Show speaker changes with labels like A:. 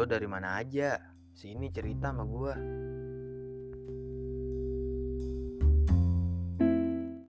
A: Lo dari mana aja? Sini cerita sama gue.